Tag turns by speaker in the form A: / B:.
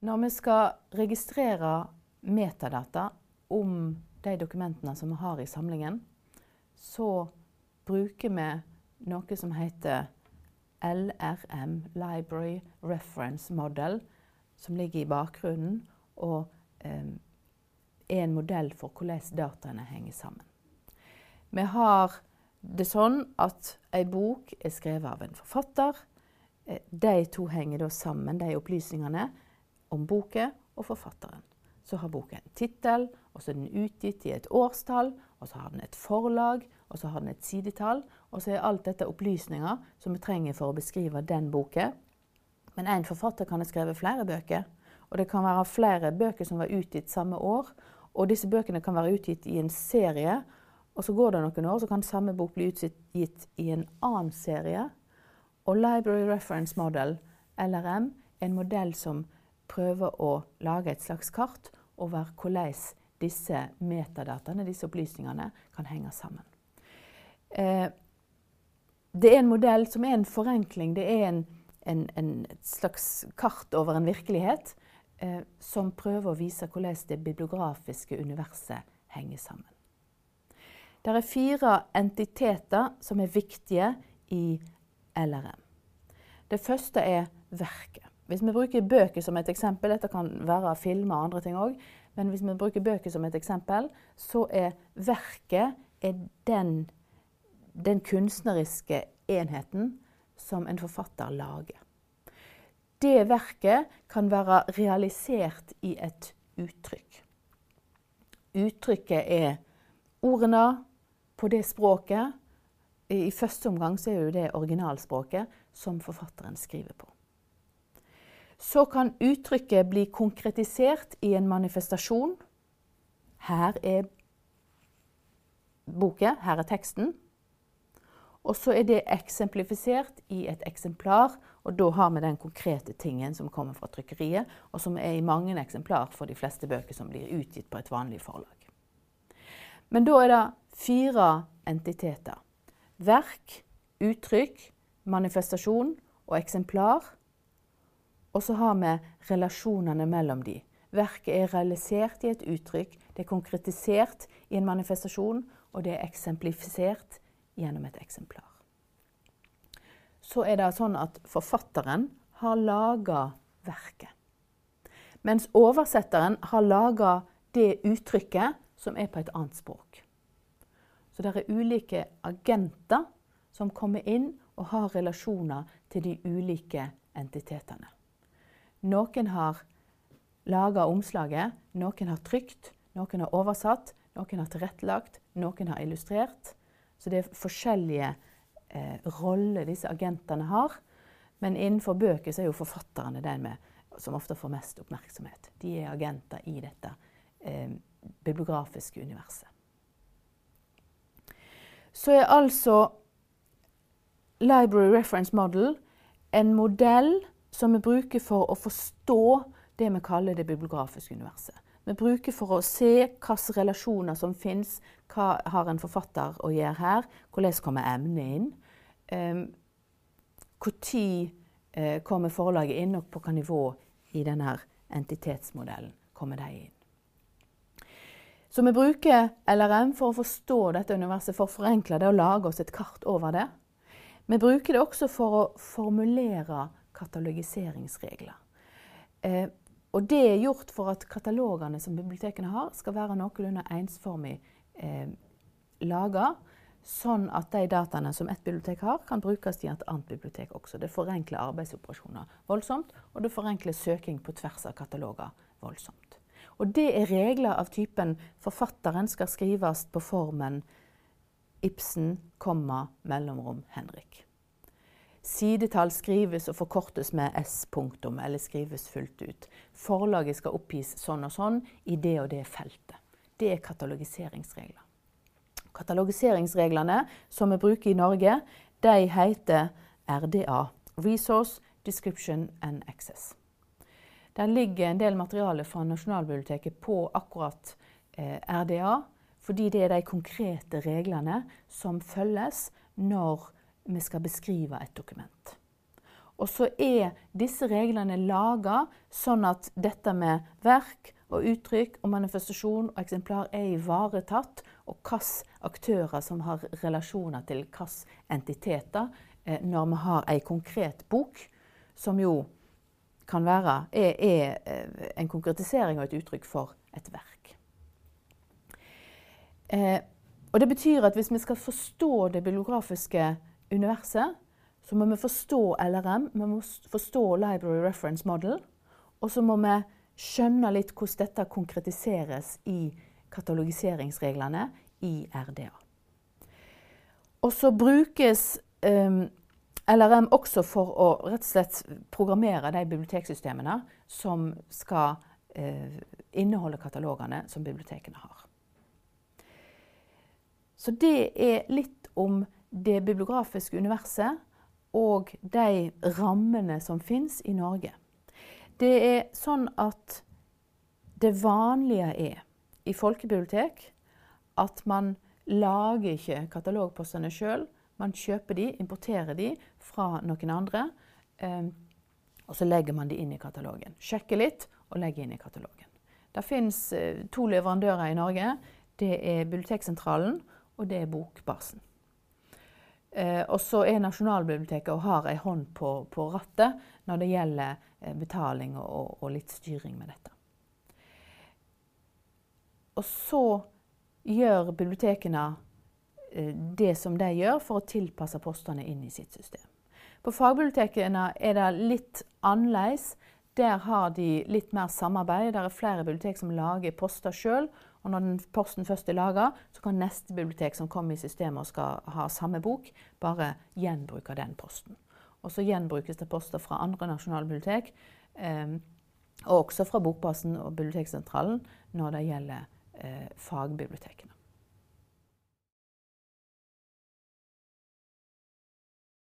A: Når vi skal registrere metadata om de dokumentene som vi har i samlingen, så bruker vi noe som heter LRM, Library Reference Model, som ligger i bakgrunnen og eh, er en modell for hvordan dataene henger sammen. Vi har det sånn at ei bok er skrevet av en forfatter. Eh, de to henger da sammen, de opplysningene om boka og forfatteren. Så har boka en tittel, og så er den utgitt i et årstall, og så har den et forlag, og så har den et sidetall. Og så er alt dette opplysninger som vi trenger for å beskrive den boka. Men én forfatter kan ha skrevet flere bøker. Og det kan være flere bøker som var utgitt samme år. Og disse bøkene kan være utgitt i en serie. Og så går det noen år, så kan samme bok bli utgitt i en annen serie. Og Library Reference Model, LRM, er en modell som prøver å lage et slags kart over hvordan disse metadataene, disse opplysningene, kan henge sammen. Eh, det er en modell som er en forenkling. Det er en, en, en slags kart over en virkelighet eh, som prøver å vise hvordan det bibliografiske universet henger sammen. Det er fire entiteter som er viktige i LRM. Det første er verket. Hvis vi bruker bøker som et eksempel, dette kan være filmer og andre ting òg, men hvis vi bruker bøker som et eksempel, så er verket er den, den kunstneriske enheten som en forfatter lager. Det verket kan være realisert i et uttrykk. Uttrykket er ordene på det språket. I første omgang er det originalspråket som forfatteren skriver på så kan uttrykket bli konkretisert i en manifestasjon. Her er boka, her er teksten. Og så er det eksemplifisert i et eksemplar, og da har vi den konkrete tingen som kommer fra trykkeriet, og som er i mange eksemplar for de fleste bøker som blir utgitt på et vanlig forlag. Men da er det fire entiteter. Verk, uttrykk, manifestasjon og eksemplar og så har vi relasjonene mellom de. Verket er realisert i et uttrykk, det er konkretisert i en manifestasjon, og det er eksemplifisert gjennom et eksemplar. Så er det sånn at forfatteren har laga verket. Mens oversetteren har laga det uttrykket som er på et annet språk. Så det er ulike agenter som kommer inn og har relasjoner til de ulike entitetene. Noen har laga omslaget, noen har trykt, noen har oversatt, noen har tilrettelagt, noen har illustrert. Så det er forskjellige eh, roller disse agentene har. Men innenfor bøker så er jo forfatterne den med, som ofte får mest oppmerksomhet. De er agenter i dette eh, bibliografiske universet. Så er altså Library Reference Model en modell som vi bruker for å forstå det vi kaller det bibliografiske universet. Vi bruker for å se hvilke relasjoner som fins, hva har en forfatter å gjøre her, hvordan kommer emnet inn. Når um, uh, kommer forlaget inn, og på hvilket nivå i denne entitetsmodellen kommer de inn. Så vi bruker LRM for å forstå dette universet, for å forenkle det og lage oss et kart over det. Vi bruker det også for å formulere katalogiseringsregler. Eh, og det er gjort for at katalogene som bibliotekene har, skal være noenlunde ensformig eh, laga. Sånn at de dataene som ett bibliotek har, kan brukes i et annet bibliotek også. Det forenkler arbeidsoperasjoner voldsomt, og det forenkler søking på tvers av kataloger voldsomt. Og det er regler av typen forfatteren skal skrives på formen Ibsen, komma, mellomrom, Henrik. Sidetall skrives og forkortes med S-punktum, eller skrives fullt ut. Forlaget skal oppgis sånn og sånn i det og det feltet. Det er katalogiseringsregler. Katalogiseringsreglene som vi bruker i Norge, de heter RDA. Resource, Description and Access. Der ligger en del materiale fra Nasjonalbiblioteket på akkurat eh, RDA, fordi det er de konkrete reglene som følges når vi skal beskrive et dokument. Og så er disse reglene laga sånn at dette med verk og uttrykk og manifestasjon og eksemplar er ivaretatt, og hvilke aktører som har relasjoner til hvilke entiteter, eh, når vi har ei konkret bok, som jo kan være er, er eh, en konkretisering og et uttrykk for et verk. Eh, og det betyr at hvis vi skal forstå det bibliografiske universet, så må vi forstå LRM, vi må forstå Library Reference Model. Og så må vi skjønne litt hvordan dette konkretiseres i katalogiseringsreglene i RDA. Og så brukes um, eh, LRM også for å rett og slett programmere de biblioteksystemene som skal uh, inneholde katalogene som bibliotekene har. Så det er litt om det bibliografiske universet og de rammene som fins i Norge. Det er sånn at det vanlige er i folkebibliotek at man lager ikke katalogpostene sjøl. Man kjøper de, importerer de fra noen andre. Um, og så legger man de inn i katalogen. Sjekker litt og legger inn i katalogen. Det fins eh, to leverandører i Norge. Det er Biblioteksentralen og det er Bokbasen. Eh, og så er Nasjonalbiblioteket og har ei hånd på, på, rattet når det gjelder eh, betaling og, og, litt styring med dette. Og så gjør bibliotekene eh, det som de gjør for å tilpasse postene inn i sitt system. På fagbibliotekene er det litt annerledes. Der har de litt mer samarbeid. Det er flere bibliotek som lager poster sjøl. Og når den posten først er laga, så kan neste bibliotek som kommer i systemet og skal ha samme bok, bare gjenbruke den posten. Og så gjenbrukes det poster fra andre nasjonale bibliotek, eh, og også fra Bokbasen og Biblioteksentralen når det gjelder eh, fagbibliotekene.